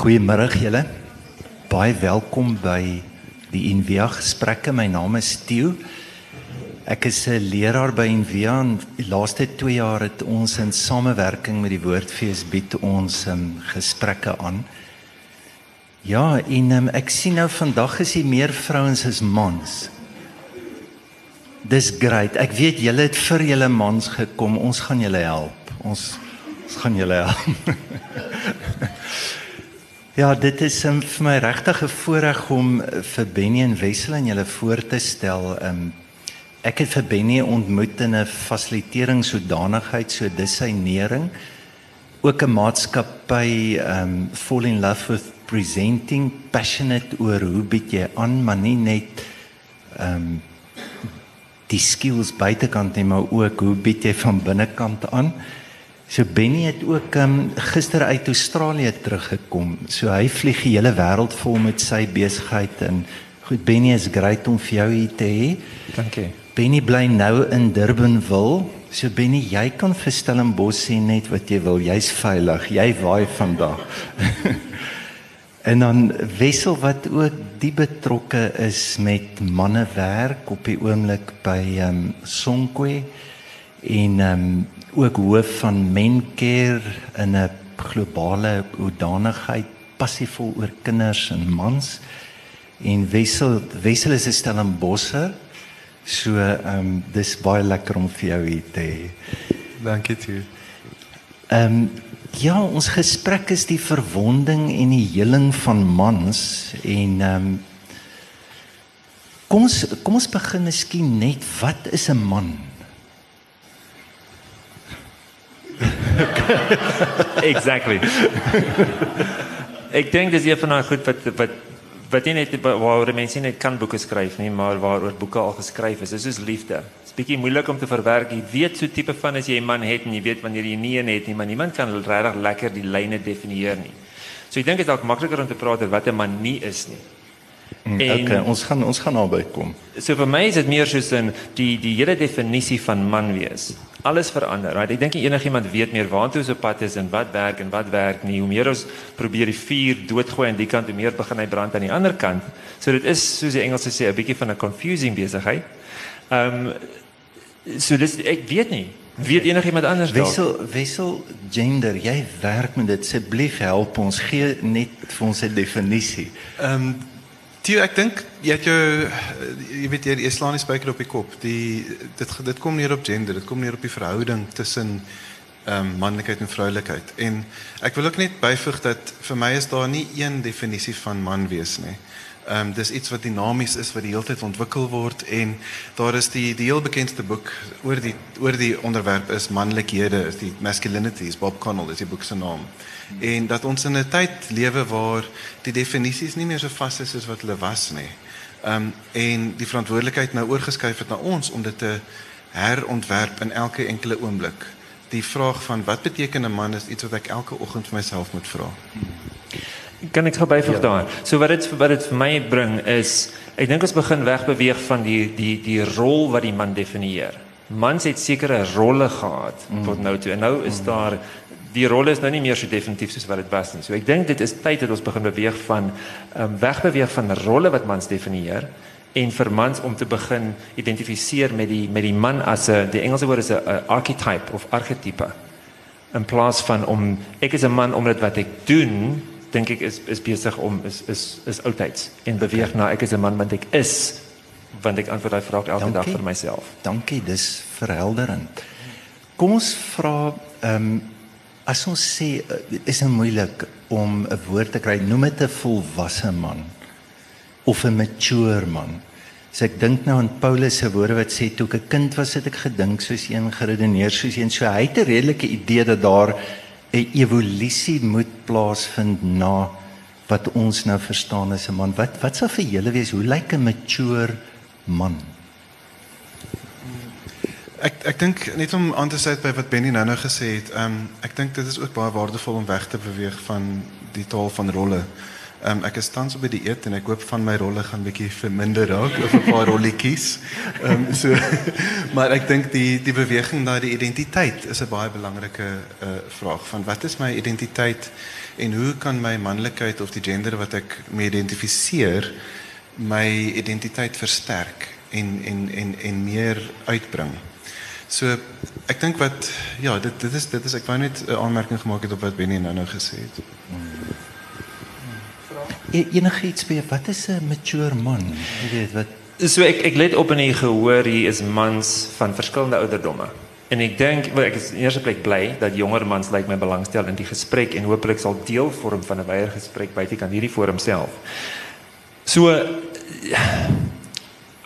Goeiemôre julle. Baie welkom by die Envia gesprekke. My naam is Theo. Ek is 'n leraar by Envia en die laaste 2 jaar het ons in samewerking met die Woordfees bied ons um, gesprekke aan. Ja, en um, ek sien nou vandag is hier meer vrouens as mans. Dis great. Ek weet julle het vir julle mans gekom. Ons gaan julle help. Ons ons gaan julle help. Ja, dit is um, vir my regtig 'n voorreg om uh, vir Benny en Wessel aan julle voor te stel. Um, ek het vir Benny ontmoet in 'n fasilitering sodanigheid, so dis sy nering. Ook 'n maatskappy um fall in love with presenting passionate oor hoe bied jy aan, maar nie net um die skills buitekant nie, maar ook hoe bied jy van binnekant aan. So Benny het ook um, gister uit Australië teruggekom. So hy vlieg die hele wêreld vol met sy besigheid en goed Benny is great om vir jou hier te hê. Dankie. Benny bly nou in Durbanville. So Benny, jy kan vir Stellenbosch sê net wat jy wil. Jy's veilig. Jy waai vandag. en dan Wessel wat ook die betrokke is met mannewerk op die oomblik by ehm um, Sonkwe en ehm um, ook hoof van Mencare in 'n globale hoedanigheid passievol oor kinders en mans en Wessel Wessel is 'n Stellenbosser so ehm um, dis baie lekker om vir jou hier te hê. Dankie toe. Ehm um, ja, ons gesprek is die verwonding en die heling van mans en ehm um, kom ons kom ons begin miskien net wat is 'n man? exactly. ek dink dis een van daai goed wat wat wat nie net waaroor mense net kan boeke skryf nie, maar waaroor boeke al geskryf is. Dis soos liefde. Dit's bietjie moeilik om te verwerk. Jy weet so tipe van as jy 'n man het en jy weet wanneer jy nie een het nie, maar niemand kan regtig lekker die lyne definieer nie. So ek dink dit is dalk makliker om te praat oor wat 'n man nie is nie. Mm, en, okay, ons gaan ons gaan naby kom. So vir my is dit meer soos 'n die die hele definisie van man wees alles verander. Right? Ek dink enigiemand weet meer waartoe so pad is en wat werk en wat werk nie. Hoe meer ons probeer die vuur doodgooi aan die kant, hoe meer begin hy brand aan die ander kant. So dit is soos die Engelse sê 'n bietjie van 'n confusing besigheid. Ehm um, so dis ek weet nie. Weet enigiemand anders dalk? Wissel wissel gender. Jy werk met dit. Asseblief help ons gee net vir ons 'n definisie. Ehm um, Tio, ek dink jy het jou jy weet jy, jy slaan die spyker op die kop. Die dit dit kom neer op gender, dit kom neer op die verhouding tussen ehm um, manlikheid en vroulikheid. En ek wil ook net byvoeg dat vir my is daar nie een definisie van man wees nie. Ehm um, dis iets wat dinamies is wat die hele tyd ontwikkel word en daar is die die heel bekendste boek oor die oor die onderwerp is manlikhede, is die masculinities, Bob Connell is die boek se naam. En dat ons in 'n tyd lewe waar die definisies nie meer so vas is soos wat hulle was nie. Ehm um, en die verantwoordelikheid nou oorgeskuif het na ons om dit te herontwerp in elke enkele oomblik. Die vraag van wat beteken 'n man is iets wat ek elke oggend vir myself moet vra. Kan ek byvoeg ja. daar? So wat dit wat dit vir my bring is ek dink ons begin wegbeweeg van die die die rol wat die man definieer. Mans het sekere rolle gehad mm. tot nou toe en nou is mm. daar die rolle is nou nie meer so definitief soos wat dit was nie. So ek dink dit is tyd dat ons begin beweeg van um, wegbeweeg van rolle wat mans definieer en vir mans om te begin identifiseer met die met die man as 'n die Engelse woord is 'n archetype of archetype. In plaas van om ek is 'n man omdat wat ek doen dink ek is is besig om is is is oudtyds en beweeg okay. na ek is 'n man want ek is want ek antwoord daai vraag elke Dankie. dag vir myself. Dankie, dis verhelderend. Kom ons vra ehm um, as ons sê eh, is dit moeilik om 'n woord te kry noem dit 'n volwasse man of 'n mature man. So ek dink nou aan Paulus se woorde wat sê toe ek 'n kind was het ek gedink soos een geredeneer soos een so hy het 'n redelike idee dat daar 'n evolusie moet plaasvind na wat ons nou verstaan as 'n man. Wat wat sou vir julle wees hoe lyk 'n mature man? Ek ek dink net om aan te sluit by wat Benny nou-nou gesê het. Ehm um, ek dink dit is ook baie waardevol om weg te beweeg van die taal van rolle. Ehm um, ek is tans op die eet en ek hoop van my rolle gaan bietjie verminder raak of 'n paar rolletjies. Ehm um, so maar ek dink die die beweging na die identiteit is 'n baie belangrike uh, vraag van wat is my identiteit en hoe kan my manlikheid of die gender wat ek mee identifiseer my identiteit versterk en en en en meer uitbring. So ek dink wat ja, dit dit is dit is ek wou net 'n aanmerking gemaak het op wat Benny nou nou gesê het. E enige iets by wat is 'n mature man? Jy weet wat So ek ek let op in die gehoor hier is mans van verskillende ouderdomme. En ek dink wel ek is in eerste plek bly dat jonger mans lyk my belangstel in die gesprek en hopelik sal deel vorm van 'n wyeer gesprek buitekant hierdie forum self. So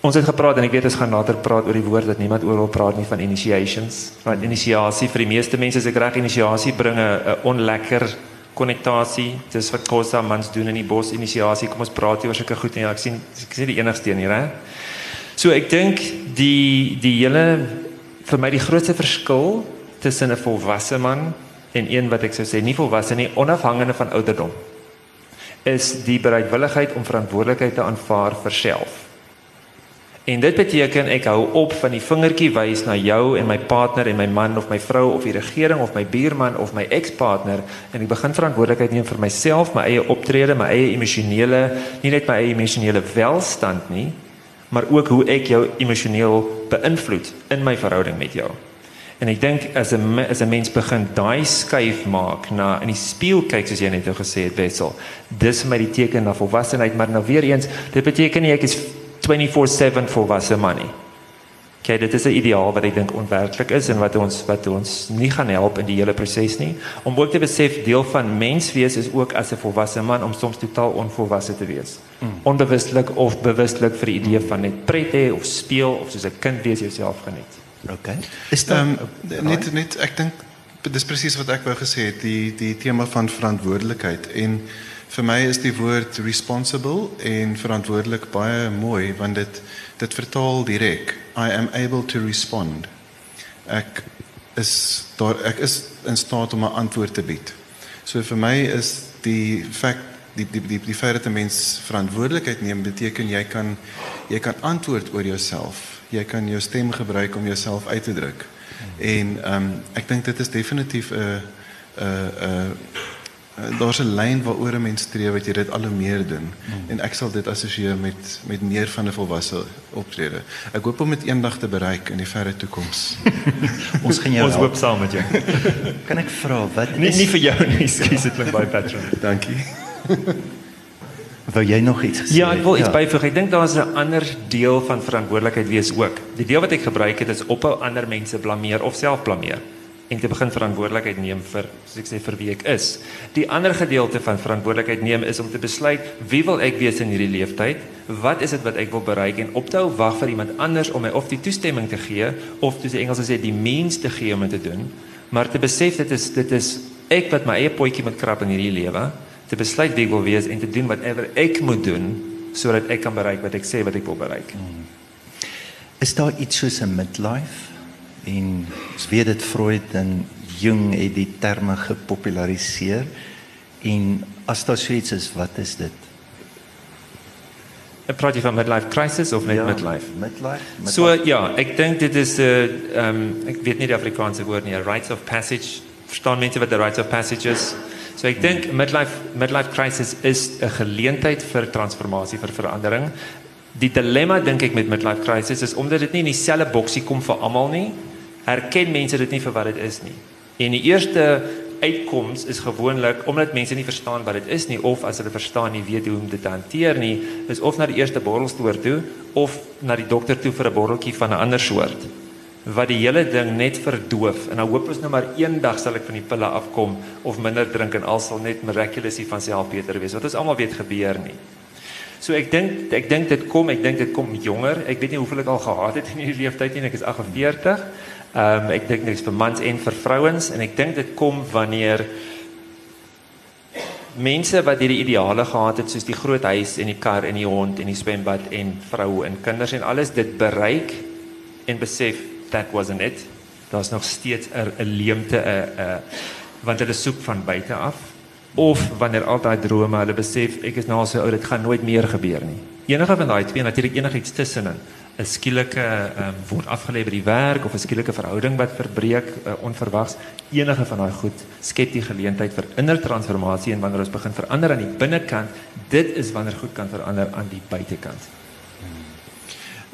ons het gepraat en ek weet ons gaan later praat oor die woord dat niemand oor wil praat nie van initiations. Want inisiasie vir die meeste mense is ek reg inisiasie bring 'n onlekker konnektasie. Dis wat Kosa mans doen in die bos inisiasie. Kom ons praat hier oor sulke goed en ja, ek sien ek sien die enigste een hier hè. So ek dink die die hele vir my die grootste verskil tussen 'n volwasse man en een wat ek sou sê nie volwasse nie, onafhangende van ouderdom is die bereidwilligheid om verantwoordelikheid te aanvaar vir self. En dit beteken ek hou op van die vingertjie wys na jou en my partner en my man of my vrou of die regering of my buurman of my ekspartner en ek begin verantwoordelikheid neem vir myself, my eie optrede, my eie emosionele, nie net my eie emosionele welstand nie, maar ook hoe ek jou emosioneel beïnvloed in my verhouding met jou. En ek dink as 'n as 'n mens begin daai skuif maak na in die spieël kyk soos jy net nou gesê het Wessel, dis vir my die teken na volwassenheid, maar nou weer eens, dit beteken nie ek is 24/7 volwasse man nie. Okay, dit is 'n ideaal wat ek dink onwerklik is en wat ons wat ons nie gaan help in die hele proses nie. Om ook te besef deel van menswees is ook as 'n volwasse man om soms totaal onvolwasse te wees. Mm. Onbewustelik of bewustelik vir die idee van net pret hê of speel of soos 'n kind wees jouself geniet. Okay. Is dit um, net net ek dink dis presies wat ek wou gesê het, die die tema van verantwoordelikheid en vir my is die woord responsible en verantwoordelik baie mooi want dit dit vertaal direk I am able to respond. Ek is daar ek is in staat om 'n antwoord te bied. So vir my is die feit die die die die feit dat 'n mens verantwoordelikheid neem beteken jy kan jy kan antwoord oor jouself jy kan jou stem gebruik om jouself uit te druk. En ehm um, ek dink dit is definitief 'n 'n 'n daar's 'n lyn waaroor 'n mens streef wat jy dit al hoe meer doen. Hmm. En ek sal dit assosieer met met meer van 'n volwasse optrede. Ek hoop om dit eendag te bereik in die verre toekoms. ons gaan jou Ons hoop saam met jou. kan ek vra wat nie, is nie vir jou nie, skuis dit klink baie patron. Dankie. Wou jy nog iets gesê? Ja, ek wil iets ja. byvoeg. Ek dink daar is 'n ander deel van verantwoordelikheid wees ook. Die deel wat ek gebruik het is ophou ander mense blameer of self blameer en te begin verantwoordelikheid neem vir soos ek sê vir wie ek is. Die ander gedeelte van verantwoordelikheid neem is om te besluit wie wil ek wees in hierdie lewenstyd? Wat is dit wat ek wil bereik en op te hou wag vir iemand anders om my of die toestemming te gee of soos die Engels sê die means te gee om dit te doen, maar te besef dit is dit is ek wat my eie potjie moet krap in hierdie lewe te besluit wie ek wil wees en te doen whatever ek moet doen sodat ek kan bereik wat ek sê wat ek wil bereik. Hmm. Is daar iets soos 'n midlife? En ons weet dit Freud en Jung het die terme gepopulariseer. En as daar so iets is, wat is dit? 'n Praat jy van midlife crisis of net ja, midlife? Midlife. midlife. So ja, ek dink dit is 'n uh, ehm um, ek weet nie die Afrikaanse woord nie, rites of passage. Verstaan mense wat the rites of passage is? So ek dink midlife midlife crisis is 'n geleentheid vir transformasie vir verandering. Die dilemma dink ek met midlife crisis is omdat dit nie in dieselfde boksie kom vir almal nie. Herken mense dit nie vir wat dit is nie. En die eerste uitkoms is gewoonlik omdat mense nie verstaan wat dit is nie of as hulle verstaan nie weet hoe om dit te hanteer nie, is of na die eerste borrelstoer toe of na die dokter toe vir 'n borreltjie van 'n ander soort wat die hele ding net verdoof en dan hoop ons nou maar eendag sal ek van die pille afkom of minder drink en al sal net miraculously van self beter wees wat ons almal weet gebeur nie. So ek dink ek dink dit kom, ek dink dit kom jonger. Ek weet nie hoeveel ek al gehad het in hierdie leeftyd nie. Ek is 48. Ehm um, ek dink dit is vir mans en vir vrouens en ek dink dit kom wanneer mense wat hierdie ideale gehad het soos die groot huis en die kar en die hond en die swembad en vroue en kinders en alles dit bereik en besef that wasn't it. Daar's nog steeds 'n 'n leemte 'n 'n want hulle soek van buite af of wanneer al daai drome hulle besef ek is nou so oud dit gaan nooit meer gebeur nie. enige van daai twee natuurlik enigiets tussenin 'n skielike um, word afgelê by die werk of 'n skielike verhouding wat verbreek uh, onverwags enige van daai goed skep die geleentheid vir inner transformasie en wanneer ons begin verander aan die binnekant dit is wanneer goed kan verander aan die buitekant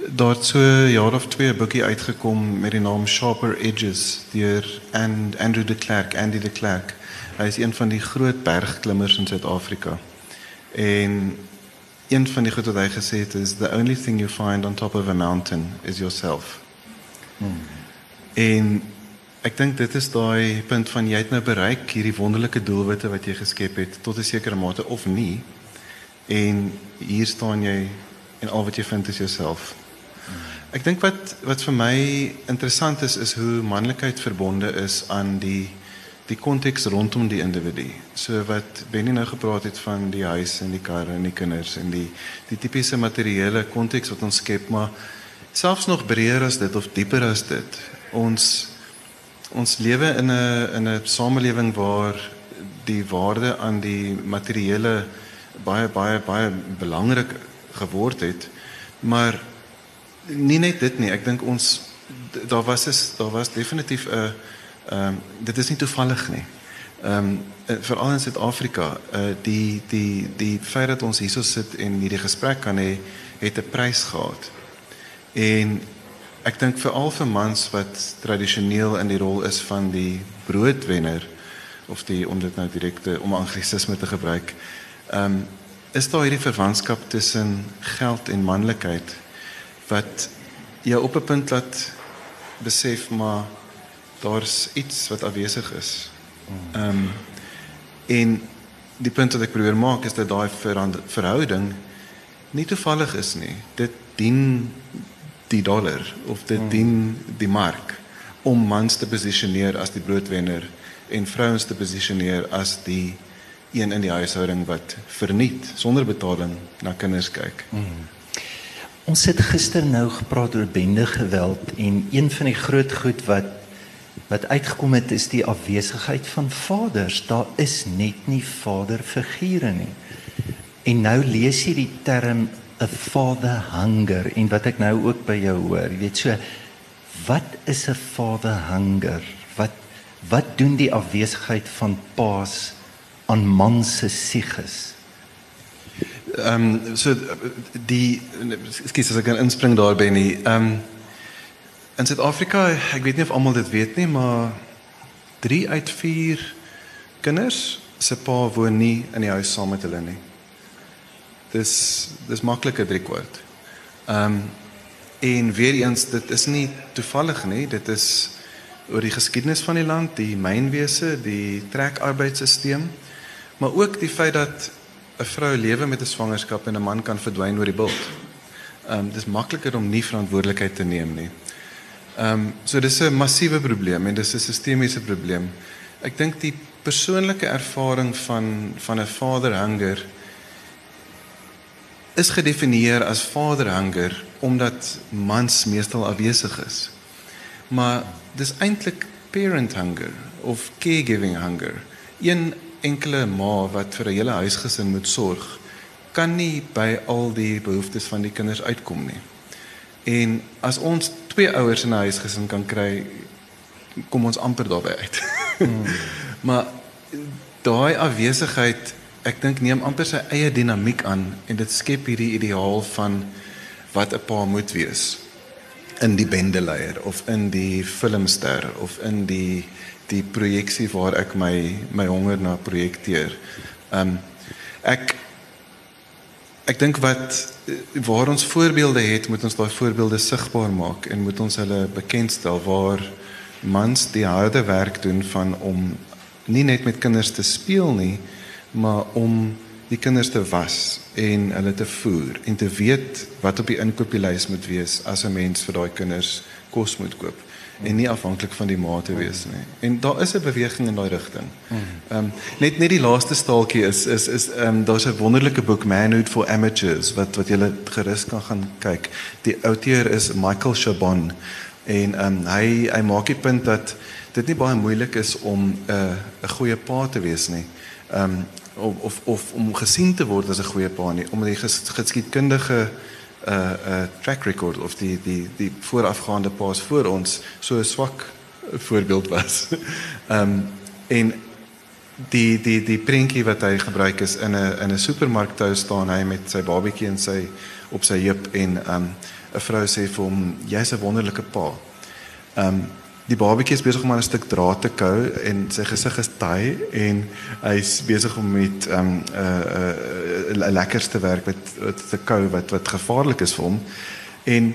Daar het so 'n jaar of twee 'n boekie uitgekom met die naam Sharper Edges deur and Andrew de Klerk, Andy de Klerk. Hy is een van die groot bergklimmers in Suid-Afrika. En een van die goed wat hy gesê het is the only thing you find on top of a mountain is yourself. Hmm. En ek dink dit is daai punt van jy het nou bereik hierdie wonderlike doelwitte wat jy geskep het tot 'n sekere mate of nie. En hier staan jy en al wat jy vind is jouself. Ek dink wat wat vir my interessant is is hoe manlikheid verbonde is aan die die konteks rondom die individu. So wat Benny nou gepraat het van die huis en die karre en die kinders en die die tipiese materiële konteks wat ons skep, maar selfs nog breër as dit of dieper as dit. Ons ons lewe in 'n in 'n samelewing waar die waarde aan die materiële baie baie baie belangrik geword het, maar nie net dit nie. Ek dink ons daar was is daar was definitief 'n ehm um, dit is nie toevallig nie. Ehm um, veral in Suid-Afrika, uh die die die feit dat ons hierso sit en hierdie gesprek kan hê, het 'n prys gehad. En ek dink veral vir mans wat tradisioneel in die rol is van die broodwenner of die om dit nou direkte om anglisisme te gebruik. Ehm um, is daar hierdie verwantskap tussen geld en manlikheid wat jou op 'n punt laat besef maar daar's iets wat afwesig is. Ehm um, en die punt wat ek probeer maak is dat daai verhouding nie toevallig is nie. Dit dien die dollar of dit hmm. dien die mark om mans te posisioneer as die broodwenner en vrouens te posisioneer as die een in die huishouding wat verniet sonder betaling na kinders kyk. Hmm. Ons het gister nou gepraat oor bende geweld en een van die groot goed wat wat uitgekom het is die afwesigheid van vaders. Daar is net nie vaderfigure nie. En nou lees jy die term 'n father hunger en wat ek nou ook by jou hoor, jy weet so wat is 'n father hunger? Wat wat doen die afwesigheid van paas aan man se sieges? Ehm um, so die skielik as ek kan inspring daar by nie. Ehm um, in Suid-Afrika, ek weet nie of almal dit weet nie, maar 3 uit 4 kinders se pa woon nie in die huis saam met hulle nie. Dis dis maklike drie kwart. Ehm um, en weer eens dit is nie toevallig nie, dit is oor die geskiedenis van die land, die mynwese, die trekarbeidstelsel, maar ook die feit dat 'n vrou lewe met 'n swangerskap en 'n man kan verdwyn oor die bult. Ehm um, dis makliker om nie verantwoordelikheid te neem nie. Ehm um, so dis 'n massiewe probleem en dis 'n sistemiese probleem. Ek dink die persoonlike ervaring van van 'n vaderhanger is gedefinieer as vaderhanger omdat mans meestal afwesig is. Maar dis eintlik parent hunger of caregiving hunger. Een enkele ma wat vir 'n hele huisgesin moet sorg, kan nie by al die behoeftes van die kinders uitkom nie. En as ons twee ouers in 'n huisgesin kan kry, kom ons amper daarby uit. Hmm. maar daai afwesigheid, ek dink neem amper sy eie dinamiek aan en dit skep hierdie ideaal van wat 'n pa moet wees in die bendeleier of in die filmster of in die die projeksie waar ek my my honger na projekteer. Ehm um, ek ek dink wat waar ons voorbeelde het, moet ons daai voorbeelde sigbaar maak en moet ons hulle bekendstel waar mans die harde werk doen van om nie net met kinders te speel nie, maar om die kinders te was en hulle te voer en te weet wat op die inkopieslys moet wees as 'n mens vir daai kinders kos moet koop en nie afhanklik van die ma te wees nie. En daar is 'n beweging in daai rigting. Ehm um, net net die laaste staaltjie is is is ehm um, daar's 'n wonderlike boek Manhood for Amateurs wat wat jy gerus kan gaan kyk. Die outeur is Michael Chabon en ehm um, hy hy maak die punt dat dit nie baie moeilik is om 'n uh, 'n goeie pa te wees nie. Ehm um, of of of om gesien te word as 'n goeie pa nie, omdat die ges, geskiedkundige uh uh track record of die die die voorafgaande paas voor ons so swak voorbeeld was. Ehm um, en die die die prentjie wat hy gebruik is in 'n in 'n supermark toe staan hy met sy babatjie en sy op sy heup en ehm um, 'n vrou sê vir hom jy's 'n wonderlike pa. Ehm um, die babatjie is besig om aan 'n stuk draad te kou en sy gesig is taai en hy's besig om met ehm um, 'n uh, 'n uh, uh, lekkerste werk met te kou wat wat gevaarlik is vir hom. En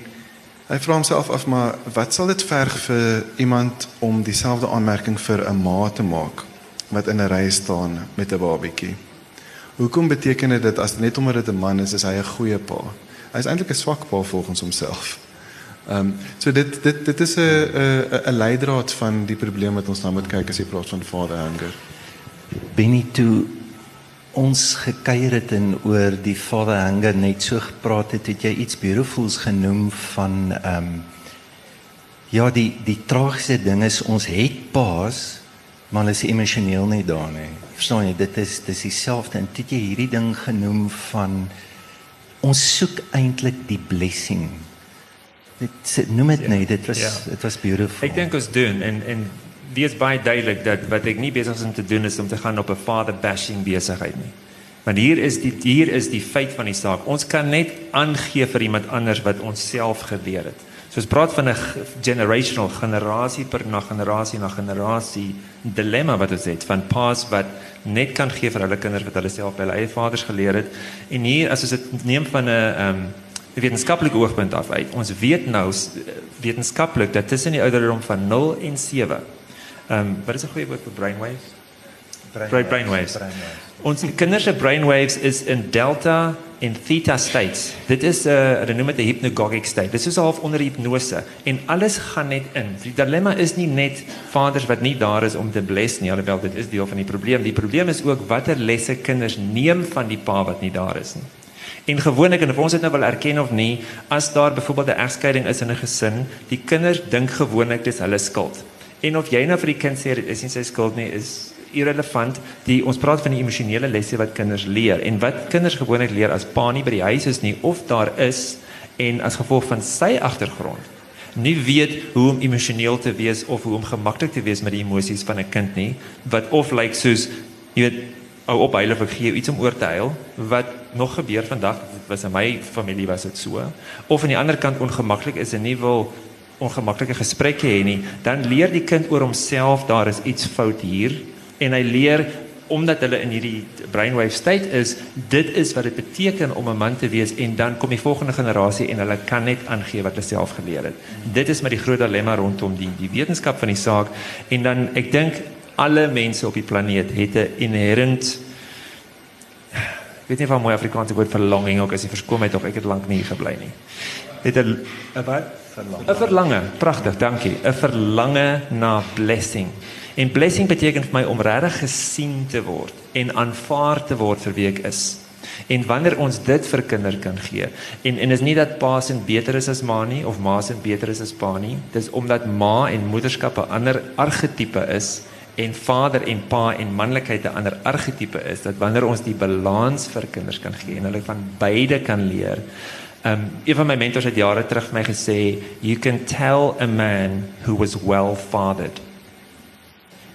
hy vra homself af maar wat sal dit verg vir iemand om dieselfde aanmerking vir 'n ma te maak wat in 'n ry staan met 'n babatjie? Hoekom beteken dit as net omdat dit 'n man is, is hy 'n goeie pa? Hy is eintlik 'n swak pa volgens homself. Ehm um, so dit dit dit is 'n 'n 'n leidraad van die probleem wat ons nou moet kyk as jy praat van father anger. Benito ons gekuier het en oor die father anger net so gepraat het, het jy iets beautifuls genoem van ehm um, ja, die die tragiese ding is ons het paas, maar hulle is emosioneel nie daar nie. Verstaan jy, dit is dis dieselfde en dit jy hierdie ding genoem van ons soek eintlik die blessing dit noem dit ja. nee dit was dit ja. was beautiful. Ek dink ons doen en en wees baie duidelik dat wat ek nie besig is om te doen is om te gaan op 'n father bashing besigheid nie. Want hier is die hier is die feit van die saak. Ons kan net aangee vir iemand anders wat ons self gebeur het. So ons praat van 'n generational generasie per na generasie na generasie dilemma wat ons het van paas wat net kan gee vir hulle kinders wat hulle self by hulle eie vaders geleer het. En hier as ons dit neem van 'n ehm um, wetenskaplike oogpunt af uit. Ons weet nou wetenskaplik dat tussen die ouderdom van 0 en 7. Ehm um, wat is 'n goeie woord vir brainwaves? Brainwaves. brainwaves. brainwaves. Ons kinders se brainwaves is in delta en theta states. Dit is 'n uh, hulle noem dit 'n hypnagogic state. Dit is half onder hipnose en alles gaan net in. Die dilemma is nie net vaders wat nie daar is om te bless nie, alhoewel dit is deel van die probleem. Die probleem is ook watter lesse kinders neem van die pa wat nie daar is nie. En gewoonlik en of ons dit nou wil erken of nie, as daar byvoorbeeld 'n egskeiding is in 'n gesin, die kinders dink gewoonlik dis hulle skuld. En of jy nou vir die kind sê dit is nie sy skuld nie, is irrelevant. Die ons praat van die emosionele lesse wat kinders leer en wat kinders gewoonlik leer as pa nie by die huis is nie of daar is en as gevolg van sy agtergrond nie weet hoe om emosioneel te wees of hoe om gemaklik te wees met die emosies van 'n kind nie wat of lyk like soos jy weet ou op hulle vir gee iets om oor te huil. Wat nog gebeur vandag was in my familie was dit so. Of aan die ander kant ongemaklik is en nie wil ongemaklike gesprekke hê nie dan leer die kind oor homself daar is iets fout hier. En hy leer omdat hulle in hierdie brainwave state is dit is wat dit beteken om 'n man te wees en dan kom die volgende generasie en hulle kan net aangee wat hulle self geleer het. Dit is met die groot dilemma rondom die die wetenskap van die saak. En dan ek dink alle mense op die planeet het 'n inherent ek weet nie van mooi Afrikaanse woord vir longing ook as jy verskoon het of ek het lank nie gebly nie. Het 'n 'n wat? Verlange. 'n Verlange. Pragtig, dankie. 'n Verlange na blessing. En blessing beteken vir my om regtig gesien te word en aanvaar te word vir wie ek is. En wanneer ons dit vir kinders kan gee en en is nie dat pa se beter is as ma nie of ma se beter is as pa nie dis omdat ma en moederskap 'n ander argetipe is en vader en pa en manlikheid 'n ander argetipe is dat wanneer ons die balans vir kinders kan gee en hulle van beide kan leer. Um een van my mentors het jare terug my gesê you can tell a man who was well fathered.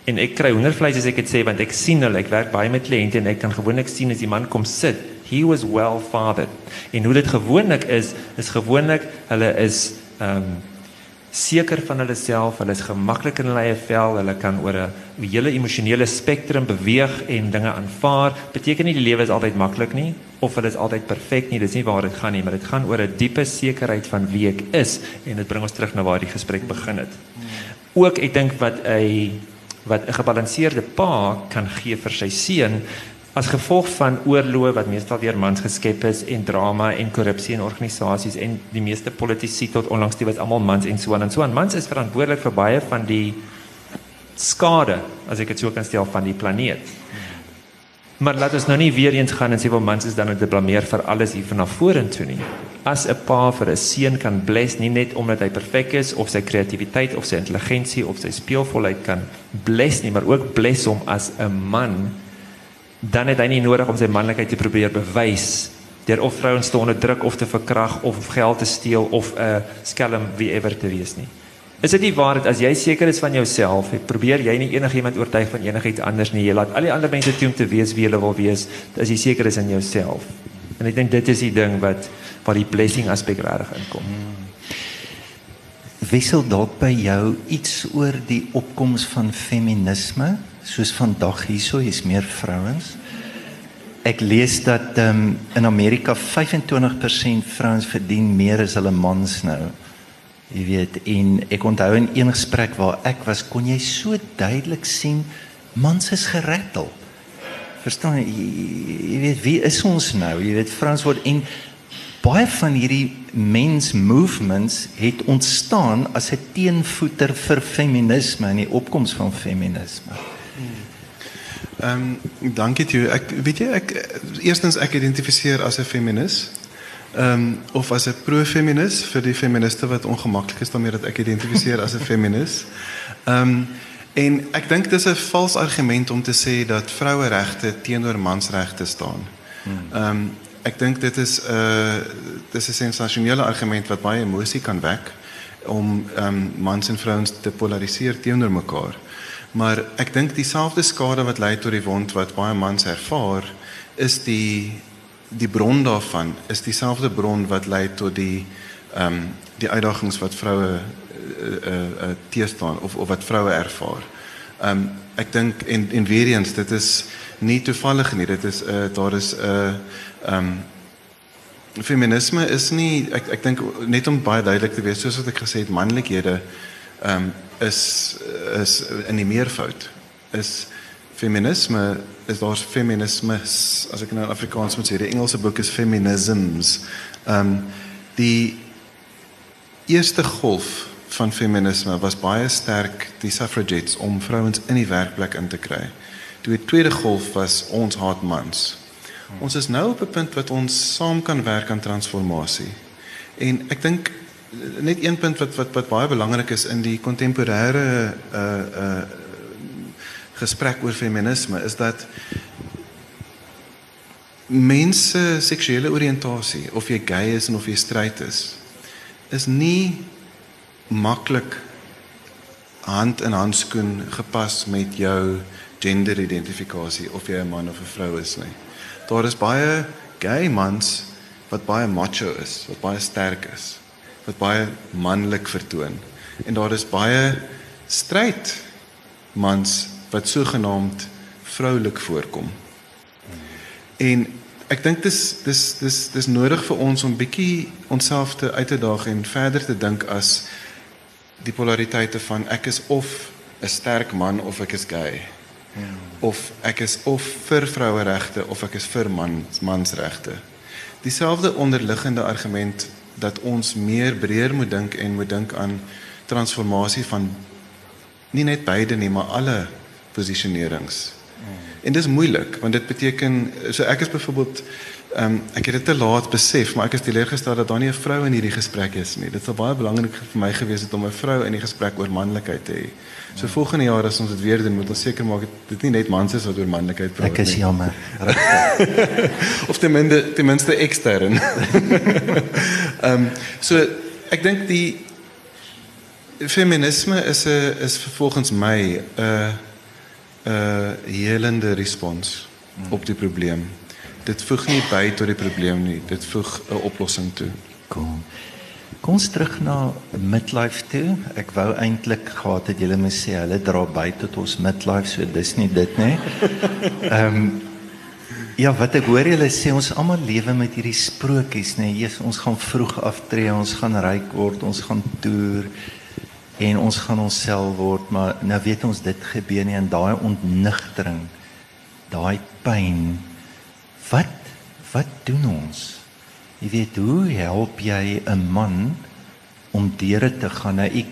En ek kry hoendervleis as ek dit sê want ek sien hulle ek werk baie met kliënte en ek kan gewoonlik sien as die man kom sit he was well fathered. En hoe dit gewoonlik is is gewoonlik hulle is um seker van hulle self, hulle is gemaklik in hulle eie vel, hulle kan oor 'n hele emosionele spektrum beweeg en dinge aanvaar. Beteken nie die lewe is altyd maklik nie of hulle is altyd perfek nie, dis nie waar dit gaan nie, maar dit gaan oor 'n diepe sekerheid van wie ek is en dit bring ons terug na waar die gesprek begin het. Ook ek dink wat 'n wat 'n gebalanseerde pa kan gee vir sy seun as gevolg van oorloë wat meestal deur mans geskep is en drama en korrupsie in organisasies en die meeste politici tot onlangs die was almal mans en so aan en so aan mans is verantwoordelik vir baie van die skade as ek dit sou kan stel van die planeet. Maar laat ons nou nie weer eens gaan en sê wel mans is dan net blameer vir alles hier van na vorentoe nie. As 'n pa vir 'n seun kan bless nie net omdat hy perfek is of sy kreatiwiteit of sy intelligensie of sy speelvolheid kan bless nie, maar ook bless hom as 'n man dan het hy nie nodig om sy manlikheid te probeer bewys deur of vrouens te onderdruk of te verkrag of geld te steel of 'n uh, skelm wie ever te wees nie. Is dit nie waar dat as jy seker is van jouself, probeer jy nie enigiemand oortuig van enigiets anders nie. Jy laat al die ander mense toe om te wees wie hulle wil wees as jy seker is in jouself. En ek dink dit is die ding wat waar die blessing aspek regtig inkom. Hmm wissel dalk by jou iets oor die opkoms van feminisme soos vandag hierso is meer vrouens. Ek lees dat um, in Amerika 25% vrouens verdien meer as hulle mans nou jy weet. En ek onthou in een gesprek waar ek was kon jy so duidelik sien mans is gerettel verstaan jy, jy weet wie is ons nou? Jy weet vrouens word en baie van hierdie mens movements het ontstaan as 'n teenvoeter vir feminisme en die opkoms van feminisme. Ehm um, dankie toe. Ek weet jy ek eerstens ek identifiseer as 'n feminis. Ehm um, of as 'n pro-feminis vir die feministe wat ongemaklik is daarmee dat ek identifiseer as 'n feminis. Ehm um, en ek dink dis 'n vals argument om te sê dat vroueregte teenoor mansregte staan. Ehm um, ek dink dit is 'n uh, dis 'n sensasionele argument wat baie emosie kan wek om ehm um, mans en vrouens te polariseer teenoor mekaar. Maar ek dink dieselfde skade wat lei tot die wond wat baie mans ervaar, is die die bron daarvan is dieselfde bron wat lei tot die ehm um, die uitdagings wat vroue uh, uh, uh, teestaan of of wat vroue ervaar. Ehm um, ek dink en en weer eens dit is nie toevallig nie. Dit is 'n uh, daar is 'n uh, ehm um, feminisme is nie ek ek dink net om baie duidelik te wees soos wat ek gesê het manlikhede ehm um, is is in die meervoud is feminisme is daar feminisme as ek nou in Afrikaans moet sê die Engelse boek is feminisms ehm um, die eerste golf van feminisme was baie sterk die suffragettes om vrouens in die werkplek in te kry. Die tweede golf was ons haat mans. Ons is nou op 'n punt wat ons saam kan werk aan transformasie. En ek dink net een punt wat wat wat baie belangrik is in die kontemporêre uh uh gesprek oor feminisme is dat mense seksuele oriëntasie of jy gay is en of jy straight is is nie maklik hand in handskoen gepas met jou genderidentifikasie of jy 'n man of 'n vrou is nie. Daar is baie gay mans wat baie macho is, wat baie sterk is, wat baie manlik vertoon. En daar is baie stryd mans wat sogenaamd vroulik voorkom. En ek dink dis dis dis dis nodig vir ons om bietjie onsself te uit te daag en verder te dink as die polariteite van ek is of 'n sterk man of ek is gay. Ja. Of ek is of vir vroueregte of ek is vir man mansregte. Dieselfde onderliggende argument dat ons meer breër moet dink en moet dink aan transformasie van nie net beide nie, maar alle posisionerings. En dis moeilik want dit beteken so ek is byvoorbeeld Ehm um, ek het dit te laat besef, maar ek is teleurgestel dat daar nie 'n vrou in hierdie gesprek is nie. Dit sou baie belangrik vir my gewees het om 'n vrou in die gesprek oor manlikheid te hê. So volgende jaar as ons dit weer doen, moet ons seker maak dit nie net mans is wat oor manlikheid praat nie. Ek is jammer. of ten minste ten minste ekstern. Ehm um, so ek dink die feminisme is 'n is volgens my 'n 'n helende respons hmm. op die probleem dit voeg nie by tot die probleem nie. Dit voeg 'n oplossing toe. Kom. Kom ons terug na midlife toe. Ek wou eintlik gehad het julle moet sê hulle dra by tot ons midlife, so dis nie dit nie. Ehm um, Ja, wat ek hoor julle sê ons almal lewe met hierdie sprokies, nê. Nee. Ons gaan vroeg aftree, ons gaan ryk word, ons gaan toer en ons gaan onsself word, maar nou weet ons dit gebeur nie en daai ontnigtering, daai pyn, wat wat doen ons? Jy weet hoe help jy 'n man om deure te gaan? Nou ek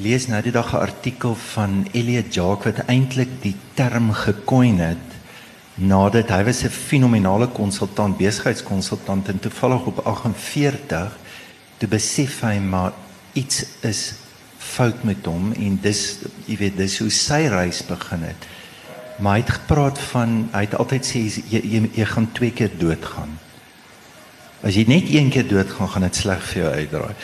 lees nou die dag 'n artikel van Elliot Jacques wat eintlik die term gekoin het nadat hy was 'n fenominale konsultant, besigheidskonsultant en toevallig op 48 toe besef hy maar iets is fout met hom en dis jy weet dis hoe sy reis begin het. Maar hy het gepraat van hy het altyd sê jy jy, jy gaan twee keer doodgaan. As jy net een keer doodgaan, gaan dit sleg vir jou uitdraai.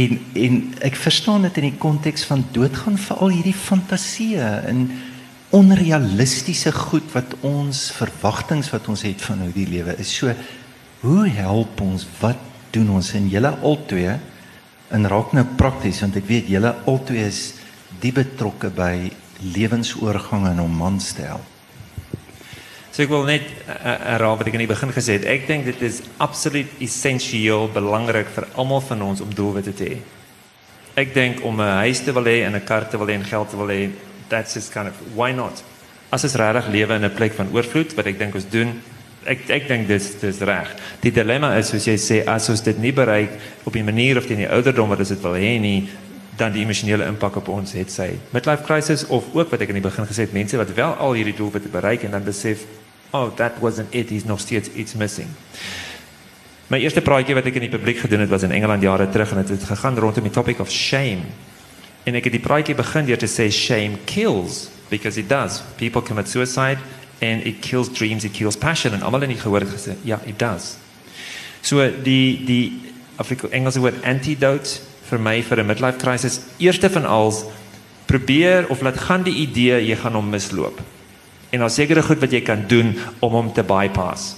En en ek verstaan dit in die konteks van doodgaan vir al hierdie fantasieë en onrealistiese goed wat ons verwagtinge wat ons het van hoe die lewe is. So hoe help ons? Wat doen ons in julle albei? En raak nou prakties want ek weet julle albei is die betrokke by lewensoorgang en om mans te help. So ek wil net herhaal wat ek in die begin gesê het. Ek dink dit is absoluut essensieel belangrik vir almal van ons om doelwitte te hê. Ek dink om 'n huis te wil hê en 'n kar te wil hê en geld te wil hê, that's just kind of why not? As ons regtig lewe in 'n plek van oorvloed wat ek dink ons doen, ek ek dink dis dis reg. Die dilemma is soos jy sê as ons dit nie bereik op 'n manier of teen die ouderdom wat ons dit wil hê nie, dan die emosionele impak op ons het sy midlife crisis of ook wat ek in die begin gesê het mense wat wel al hierdie doelwitte bereik en dan besef oh, that wasn't it. He's nog steeds iets missing. My eerste praatjie wat ek in die publiek gedoen het was in Engeland jare terug en dit het, het gegaan rondom die topic of shame. En ek het die praatjie begin deur te sê shame kills because it does. People commit suicide and it kills dreams, it kills passion en almal in die gehoor het gesê, ja, it does. So die die Afrika Engelse woord antidote vir my vir 'n midlife crisis, eerste van alles probeer of laat gaan die idee jy gaan hom misloop en daar sekere goed wat jy kan doen om hom te bypass.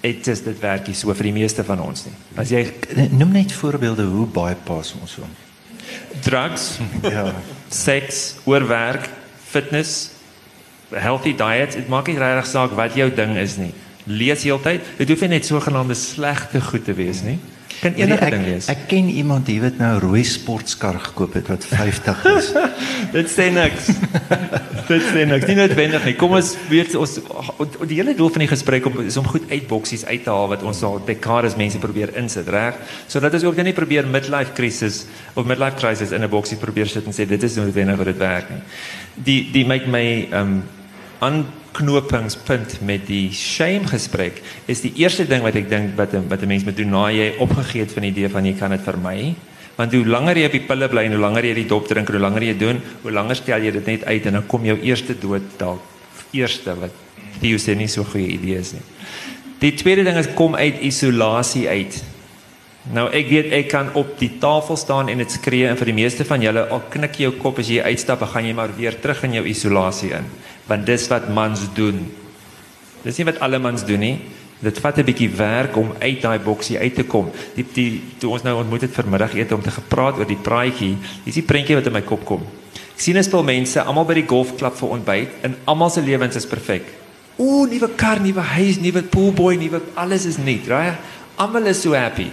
Dit is dit werk hier so vir die meeste van ons nie. As jy noem net voorbeelde hoe bypass ons hom. Drugs, ja, seks, oorwerk, fitness, healthy diet, dit maak nie regtig saak wat jou ding is nie. Lees heeltyd. Dit hoef nie net sogenaamde slegte goed te wees nie. Kan enige ek, ding wees. Ek ken iemand die het nou 'n rooi sportskar gekoop het wat 50 is. dit sê niks. dit sê niks. Nie noodwendig nie. Kom ons weet ons die hele doel van die gesprek om is om goed uitboksies uit te haal wat ons al dekades mense probeer insit, reg? Sodat ons ook net probeer midlife crisis of midlife crisis in 'n boksie probeer sit en sê dit is noodwendig wat dit werk nie. Die die make my um aanknopingspunt met die shame gesprek is die eerste ding wat ek dink wat wat 'n mens moet doen na jy opgegee het van die idee van jy kan dit vermy. Want hoe langer jy op die pille bly en hoe langer jy die dop drink en hoe langer jy doen, hoe langer stel jy dit net uit en dan kom jou eerste dood dalk eerste wat die sê nie so goeie idees nie. Die tweede ding is kom uit isolasie uit. Nou ek weet ek kan op die tafel staan en dit skree en vir die meeste van julle al knik jou kop as jy uitstap, gaan jy maar weer terug in jou isolasie in want dis wat mans doen. Dis nie wat alle mans doen nie. Dit vat 'n bietjie werk om uit daai boksie uit te kom. Die die toe ons nou ontmoet het vanmiddag eet om te gepraat oor die praatjie, dis die prentjie wat in my kop kom. Ek sien 'n spul mense almal by die golfklub vir ontbyt en almal se lewens is perfek. Ooh, nuwe kar, nuwe huis, nuwe poolboy, nuwe alles is net, right? Almal is so happy.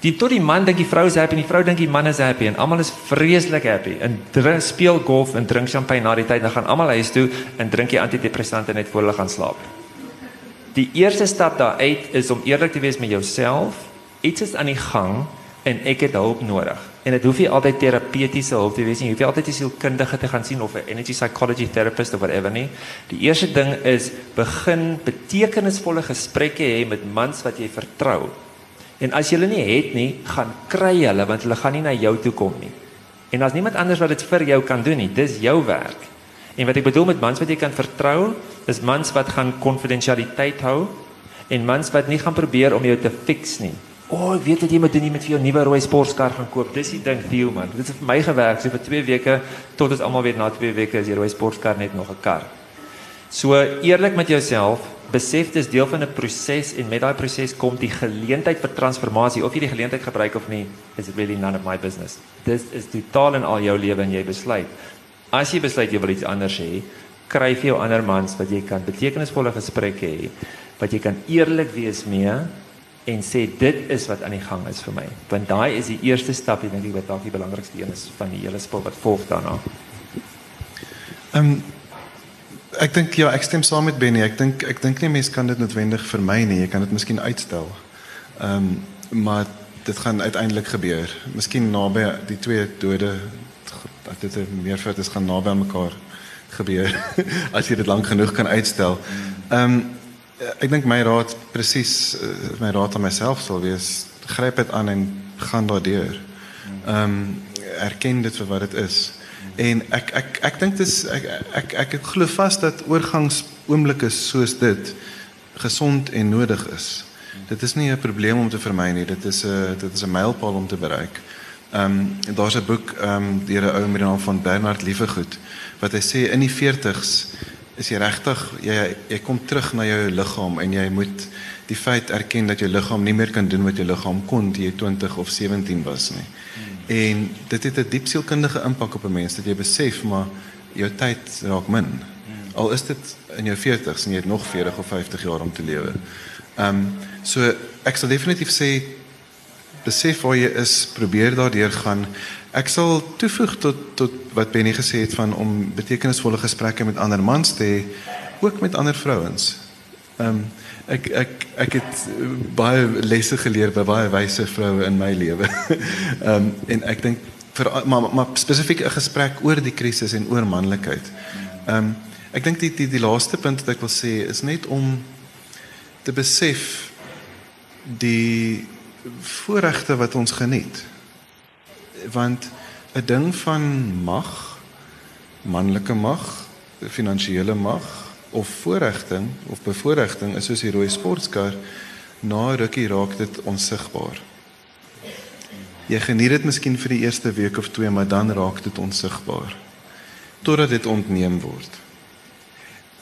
Die tot die man dink die vrou is happy en die vrou dink die man is happy en almal is vreeslik happy en drink speel golf en drink champagne na die tyd dan gaan almal huis toe en drink die antidepressante net voor hulle gaan slaap. Die eerste stap daar uit is om eerlik te wees met jouself. Iets is aan die gang en ek het hulp nodig. En dit hoef nie altyd terapeutiese hulp te wees nie. Jy hoef nie altyd 'n sielkundige te gaan sien of 'n energy psychology therapist of whatever nie. Die eerste ding is begin betekenisvolle gesprekke hê met mans wat jy vertrou. En as jy hulle nie het nie, gaan kry hulle want hulle gaan nie na jou toe kom nie. En as niemand anders wat dit vir jou kan doen nie, dis jou werk. En wat ek bedoel met mans wat jy kan vertrou, is mans wat gaan konfidensialiteit hou en mans wat nie gaan probeer om jou te fix nie. O, oh, ek weet dat jy moet doen nie met vir jou nuwe rooi sportkar gaan koop. Dis die ding, Theo man. Dit het vir my gewerk so vir 2 weke tot ons almal weet na 2 weke is die rooi sportkar net nog 'n kar. So eerlik met jouself, besef dis deel van 'n proses en met daai proses kom die geleentheid vir transformasie of jy die geleentheid gebruik of nie is really none of my business. Dis is totaal in al jou lewe en jy besluit. As jy besluit jy wil iets anders hê, kry vir jou ander mans wat jy kan betekenisvolle gesprekke hê, wat jy kan eerlik wees mee en sê dit is wat aan die gang is vir my. Want daai is die eerste stap ek dink ek wat dalk die belangrikste een is van die hele spul wat volg daarna. Ehm um, Ek dink ja, ek stem saam met Benny. Ek dink ek dink nie mense kan dit noodwendig vermy nie. Jy kan dit miskien uitstel. Ehm um, maar dit gaan uiteindelik gebeur. Miskien naby die twee dode dat dit meer vir dit gaan naby aan mekaar gebeur as jy dit lank genoeg kan uitstel. Ehm um, ek dink my raad presies uh, my raad aan myself sal wees gryp dit aan en gaan daardeur. Ehm um, erken dit vir wat dit is en ek ek ek dink dis ek ek ek, ek glo vas dat oorgangsoomblikke soos dit gesond en nodig is. Dit is nie 'n probleem om te vermy nie. Dit is 'n dit is 'n mylpaal om te bereik. Ehm um, daar's 'n boek ehm um, deur 'n ou met die naam van Bernard Lievegoed wat hy sê in die 40's is jy regtig jy jy kom terug na jou liggaam en jy moet die feit erken dat jou liggaam nie meer kan doen wat jou liggaam kon toe jy 20 of 17 was nie. En dit het 'n diep sielkundige impak op 'n mens dat jy besef maar jou tyd raak min. Hmm. Al is dit in jou 40's en jy het nog 40 of 50 jaar om te lewe. Ehm um, so ek sal definitief sê besef waar jy is, probeer daardeur gaan. Ek sal toevoeg tot tot wat Benny gesê het van om betekenisvolle gesprekke met ander mans te hê, ook met ander vrouens. Ehm um, ek ek ek het baie lesse geleer by baie wyse vroue in my lewe. Ehm um, en ek dink vir maar maar spesifiek 'n gesprek oor die krisis en oor manlikheid. Ehm um, ek dink die, die die laaste punt wat ek wil sê is net om te besef die voorregte wat ons geniet. Want 'n ding van mag, manlike mag, finansiële mag of voorregting of bevoordiging is soos die rooi sportkar, na rukkie raak dit onsigbaar. Jy geniet dit miskien vir die eerste week of twee, maar dan raak dit onsigbaar totdat dit ontneem word.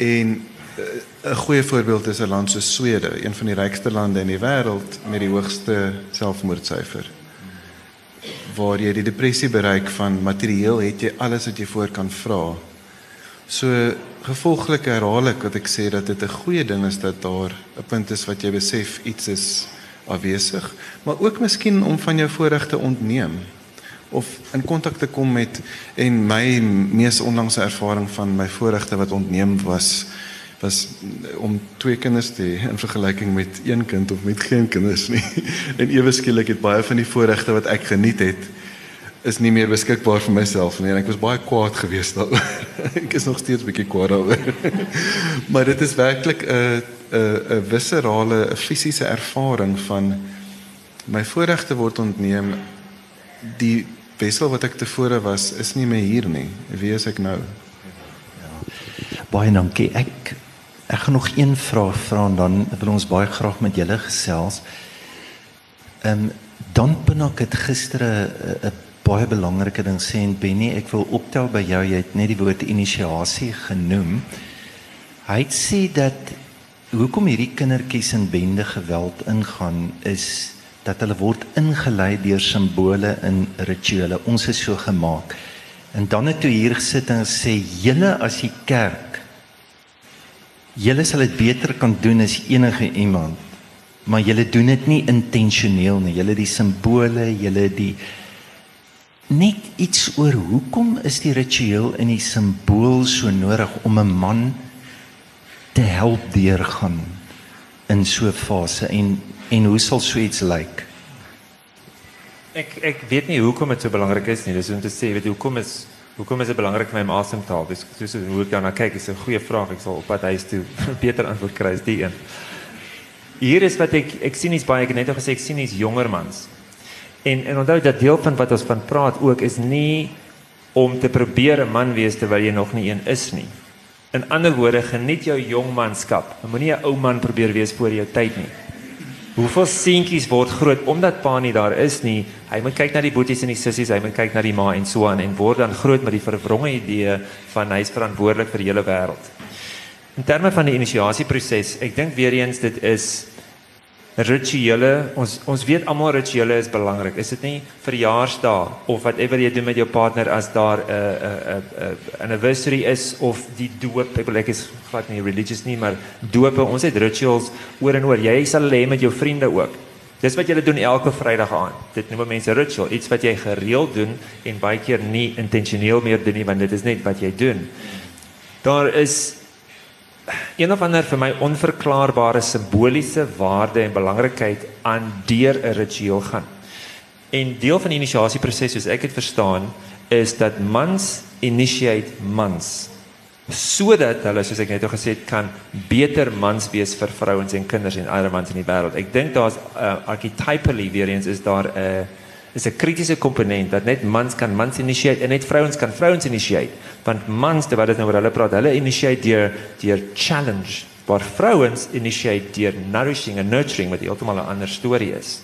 En eh, 'n goeie voorbeeld is 'n land soos Swede, een van die rykste lande in die wêreld met die hoogste selfmoordsyfer. Waar jy die depressie bereik van materieel het jy alles wat jy voor kan vra. So gevolglik herhaal ek wat ek sê dat dit 'n goeie ding is dat daar 'n punt is wat jy besef iets is afwesig, maar ook miskien om van jou voorregte ontneem of in kontak te kom met en my mees onlangse ervaring van my voorregte wat ontneem was was om twee kinders te hê in vergelyking met een kind of met geen kinders nie. En ewe skielik het baie van die voorregte wat ek geniet het is nie meer beskikbaar vir myself nie en ek was baie kwaad geweest daaroor. ek is nog steeds bietjie kwaad daaroor. maar dit is werklik 'n 'n 'n viscerale, 'n fisiese ervaring van my voorregte word ontneem. Die wissel wat ek tevore was is nie meer hier nie. Wie is ek nou? Ja. Baie dankie. Ek Ek gaan nog een vraag vra en dan wil ons baie graag met julle gesels. Ehm um, dan benak het gister 'n baie belangrike ding sê en Benny, ek wil optel by jou, jy het net die woord inisiasie genoem. Hy het sê dat hoekom hierdie kindertjies in bende geweld ingaan is dat hulle word ingelei deur simbole in rituele. Ons is so gemaak. En dan het hy hier gesit en sê julle as die kerk Julle sal dit beter kan doen as enige iemand. Maar julle doen dit nie intentioneel nie. Julle die simbole, julle die net iets oor hoekom is die ritueel en die simbool so nodig om 'n man te help deurgaan in so 'n fase en en hoe sal so iets lyk? Ek ek weet nie hoekom dit so belangrik is nie. Dis om te sê, weet jy, hoekom is Hoekom is dit belangrik vir my om asem te haal? Dis soos hoe ek daarna kyk, is 'n goeie vraag. Ek sal op pad huis toe beter antwoord kry as die een. Hier is wat ek ek sien is baie ek het net al gesê ek sien is jonger mans. En en onthou dat deel van wat ons van praat ook is nie om te probeer 'n man wees terwyl jy nog nie een is nie. In ander woorde, geniet jou jongmanskap. Moenie 'n ou man probeer wees voor jou tyd nie. Hoeveel seentjies word groot omdat pa nie daar is nie. Hy moet kyk na die boeties en die sissies, hy moet kyk na die ma en so aan en word dan groot met die verwronge idee van hy is verantwoordelik vir die hele wêreld. In terme van die inisiasieproses, ek dink weer eens dit is rituele ons ons weet almal rituele is belangrik is dit nie verjaarsdae of whatever jy doen met jou partner as daar 'n 'n 'n anniversary is of die doop? Ek wil ek is glad nie religious nie maar doope ons het rituals oor en oor. Jy sal hê met jou vriende ook. Dis wat jy doen elke vrydag aan. Dit noem mense ritual. Iets wat jy gereeld doen en baie keer nie intentioneel meer doen nie want dit is net wat jy doen. Daar is een of ander vir my onverklaarbare simboliese waarde en belangrikheid aan deur 'n ritueel gaan. En deel van die inisiasieproses soos ek dit verstaan is dat mans initiate mans sodat hulle soos ek net al gesê het kan beter mans wees vir vrouens en kinders en ander mans in die wêreld. Ek dink daar's uh, archetypally weer eens is daar 'n uh, is 'n kritiese komponent dat net mans kan mans initiate en net vrouens kan vrouens initiate. Want mans, terwyl dit nou oor hulle praat, hulle initiate deur deur challenge, maar vrouens initiate deur nourishing en nurturing wat heeltemal 'n ander storie is.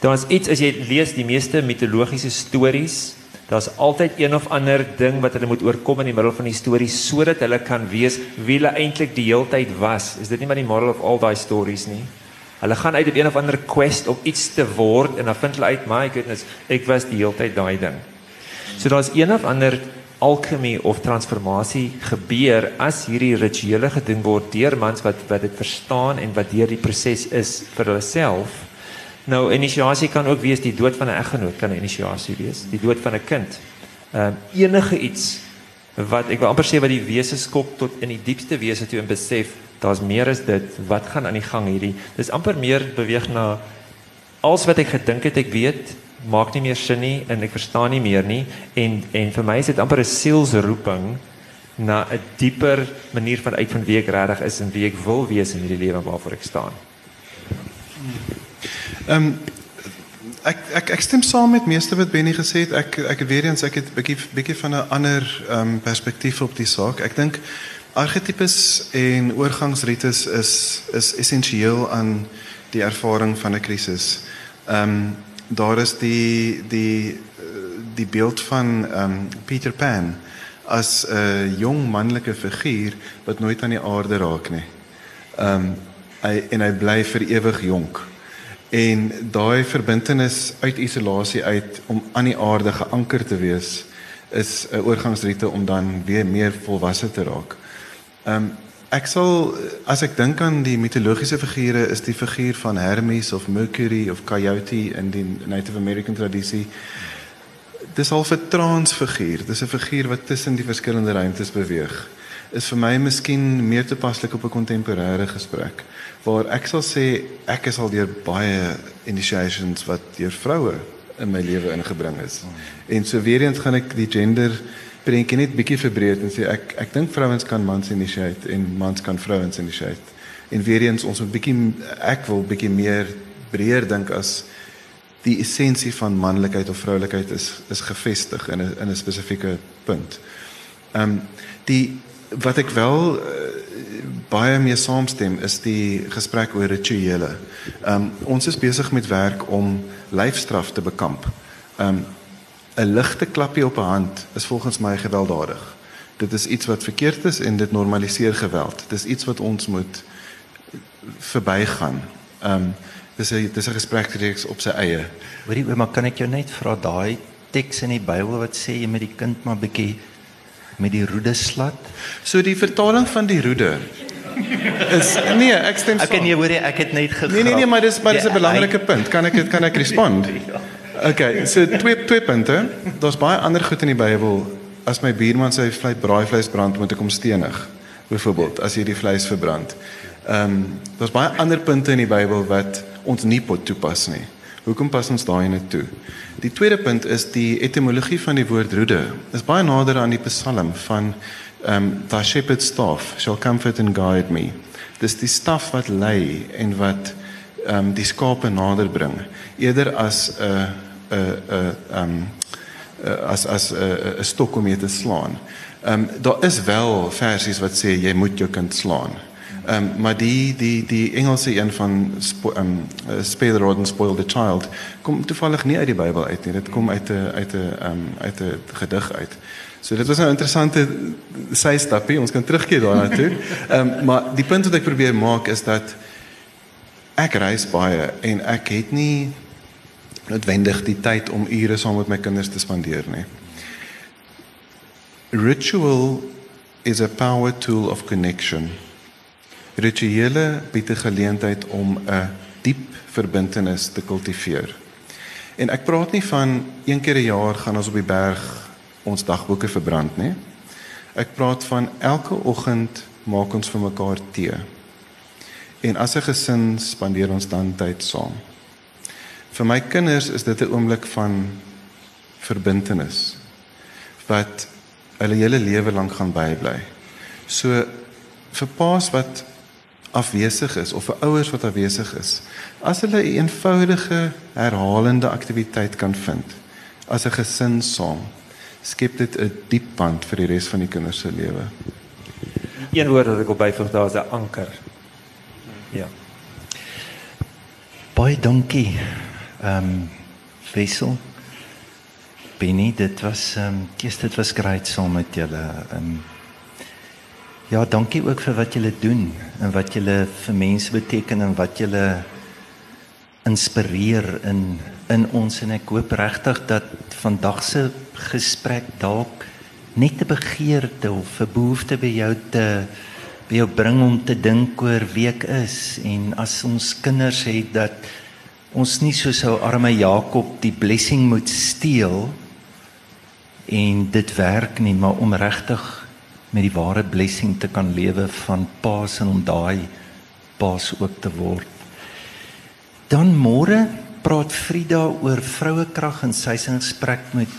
Daar's iets as jy lees die meeste mitologiese stories, daar's altyd een of ander ding wat hulle moet oorkom in die middel van die storie sodat hulle kan weet wie hulle eintlik die heeltyd was. Is dit nie maar die moral of all daai stories nie? Hulle gaan uit op een of ander quest om iets te word en dan vind hulle uit, "My goodness, ek was die hele tyd daai ding." So daar's een of ander alchemy of transformasie gebeur as hierdie rituele gedoen word deur mans wat wat dit verstaan en wat deur die proses is vir hulle self. Nou inisiasie kan ook wees die dood van 'n eggenoot kan 'n inisiasie wees, die dood van 'n kind. Ehm uh, enige iets wat ek wil amper sê wat die wese skok tot in die diepste wese toe en besef daar's meer as dit. Wat gaan aan die gang hierdie? Dis amper meer beweeg na als wat ek gedink het ek weet, maak nie meer sin nie en ek verstaan nie meer nie en en vir my is dit amper 'n sielsroeping na 'n dieper manier van uit van wie ek regtig is en wie ek wil wees in hierdie lewe waarvoor ek staan. Ehm um, ek ek ek stem saam met meeste wat Benny gesê het. Ek ek weer eens ek het 'n bietjie bietjie van 'n ander ehm um, perspektief op die saak. Ek dink Argetipes en oorgangsrites is is essensieel aan die ervaring van 'n krisis. Ehm um, daar is die die die beeld van ehm um, Peter Pan as 'n jong manlike figuur wat nooit aan die aarde raak nie. Ehm um, hy en hy bly vir ewig jonk. En daai verbintenis uit isolasie uit om aan die aarde geanker te wees is 'n oorgangsrite om dan weer meer volwasse te raak. Ehm um, ek sal as ek dink aan die mitologiese figure is die figuur van Hermes of Mercury of Coyote in die Native American tradisie. Dis al 'n transfiguur. Dis 'n figuur wat tussen die verskillende ruimtes beweeg. Is vir my miskien meer toepaslik op 'n kontemporêre gesprek waar ek sal sê ek is al deur baie initiations wat deur vroue in my lewe ingebring is. En so weer eens gaan ek die gender prentjie net bietjie verbreek en sê ek ek dink vrouens kan mans initiate en mans kan vrouens initiate. En weer eens ons moet bietjie ek wil bietjie meer breër dink as die essensie van manlikheid of vroulikheid is is gefestig in 'n in 'n spesifieke punt. Ehm um, die wat ek wel uh, baie mee saamstem is die gesprek oor rituele. Ehm um, ons is besig met werk om lyfstraf te bekamp. Ehm um, 'n ligte klapjie op 'n hand is volgens my gewelddadig. Dit is iets wat verkeerd is en dit normaliseer geweld. Dit is iets wat ons moet verbygaan. Ehm um, dis 'n dis 'n gespreksreeks op sy eie. Hoorie ouma, kan ek jou net vra daai teks in die Bybel wat sê jy met die kind maar bietjie met die roede slat? So die vertaling van die roede is nee, ek stem saam. Ek nee, hoorie, ek het net gegrap. Nee nee nee, maar dis maar dis 'n belangrike punt. Kan ek kan ek respond? ja. Okay, so twee twee punte. Daar's baie ander goed in die Bybel. As my buurman sy vleis braaivleis brand, moet ek hom stenig. Byvoorbeeld, as hy die vleis verbrand. Ehm, um, daar's baie ander punte in die Bybel wat ons nie pot toepas nie. Hoekom pas ons daai net toe? Die tweede punt is die etimologie van die woord roede. Is baie nader aan die Psalm van ehm um, thy shepherd staff shall comfort and guide me. Dis die staf wat lei en wat ehm um, die skape nader bring eerder as 'n uh, 'n 'n um as as 'n uh, 'n stok om mee te slaan. Ehm um, daar is wel versies wat sê jy moet jou kind slaan. Ehm um, maar die die die Engelse een van ehm um, spare the rod and spoil the child kom toevallig nie uit die Bybel uit nie. Dit kom uit 'n uit 'n ehm um, uit 'n gedig uit. So dit was nou 'n interessante sy stapie. Ons kan terugkeer daarna toe. Ehm um, maar die punt wat ek probeer maak is dat ek reis baie en ek het nie noodwendig die tyd om ure saam met my kinders te spandeer nie. Ritual is a power tool of connection. Rituele bied 'n geleentheid om 'n diep verbintenis te kultiveer. En ek praat nie van een keer 'n jaar gaan ons op die berg ons dagboeke verbrand nie. Ek praat van elke oggend maak ons vir mekaar tee. En as 'n gesin spandeer ons dan tyd saam. Vir my kinders is dit 'n oomblik van verbintenis wat hulle hele lewe lank gaan bybly. So vir paas wat afwesig is of vir ouers wat afwesig is, as hulle 'n eenvoudige herhalende aktiwiteit kan vind as 'n gesin saam, skep dit 'n diep band vir die res van die kinders se lewe. Een woord wat ek op byvoeg daar is 'n anker. Ja. Baie dankie. Ehm um, Wessel. Benny, dit was ehm um, eers dit was great saam met julle. Ehm um, Ja, dankie ook vir wat julle doen en wat julle vir mense beteken en wat julle inspireer in in ons en ek hoop regtig dat vandag se gesprek dalk net 'n begeerte of 'n behoefte by jou te by jou bring om te dink oor wie ek is en as ons kinders het dat ons nie soos ou arme Jakob die blessing moet steel en dit werk nie maar om regtig met die ware blessing te kan lewe van paas en om daai paas ook te word. Dan môre praat Frida oor vrouekrag en sy se gesprek met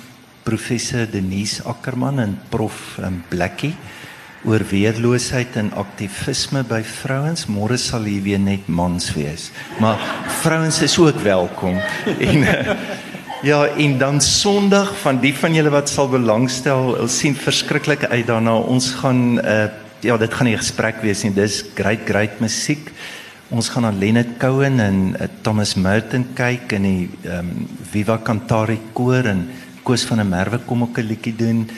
professor Denise Ackerman en prof um, Blackie oor weerloosheid en aktivisme by vrouens. Môre sal hier weer net mans wees. Maar vrouens is ook welkom. En uh, Ja, en dan Sondag van die van julle wat sal belangstel, ons sien verskriklik uit daarna. Ons gaan uh ja, dit gaan 'n gesprek wees en dis great great musiek. Ons gaan na Lenet Cohen en uh, Thomas Merton kyk in die ehm um, Viva Cantare koor en Koos van der Merwe kom ook 'n liedjie doen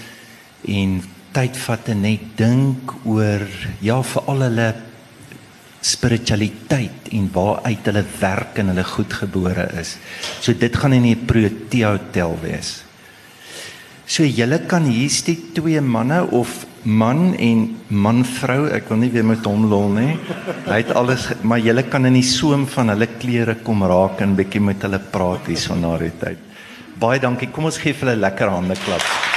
en tyd vat en net dink oor ja, vir al hulle spiritualiteit en waar uit hulle werk en hulle goedgebore is. So dit gaan in die Protea Hotel wees. So julle kan hier steek twee manne of man en man vrou, ek wil nie weer met hom lol nie. Hy het alles, maar julle kan in die soem van hulle klere kom raak en bietjie met hulle praat hier so na die tyd. Baie dankie. Kom ons gee vir hulle lekker hande klap.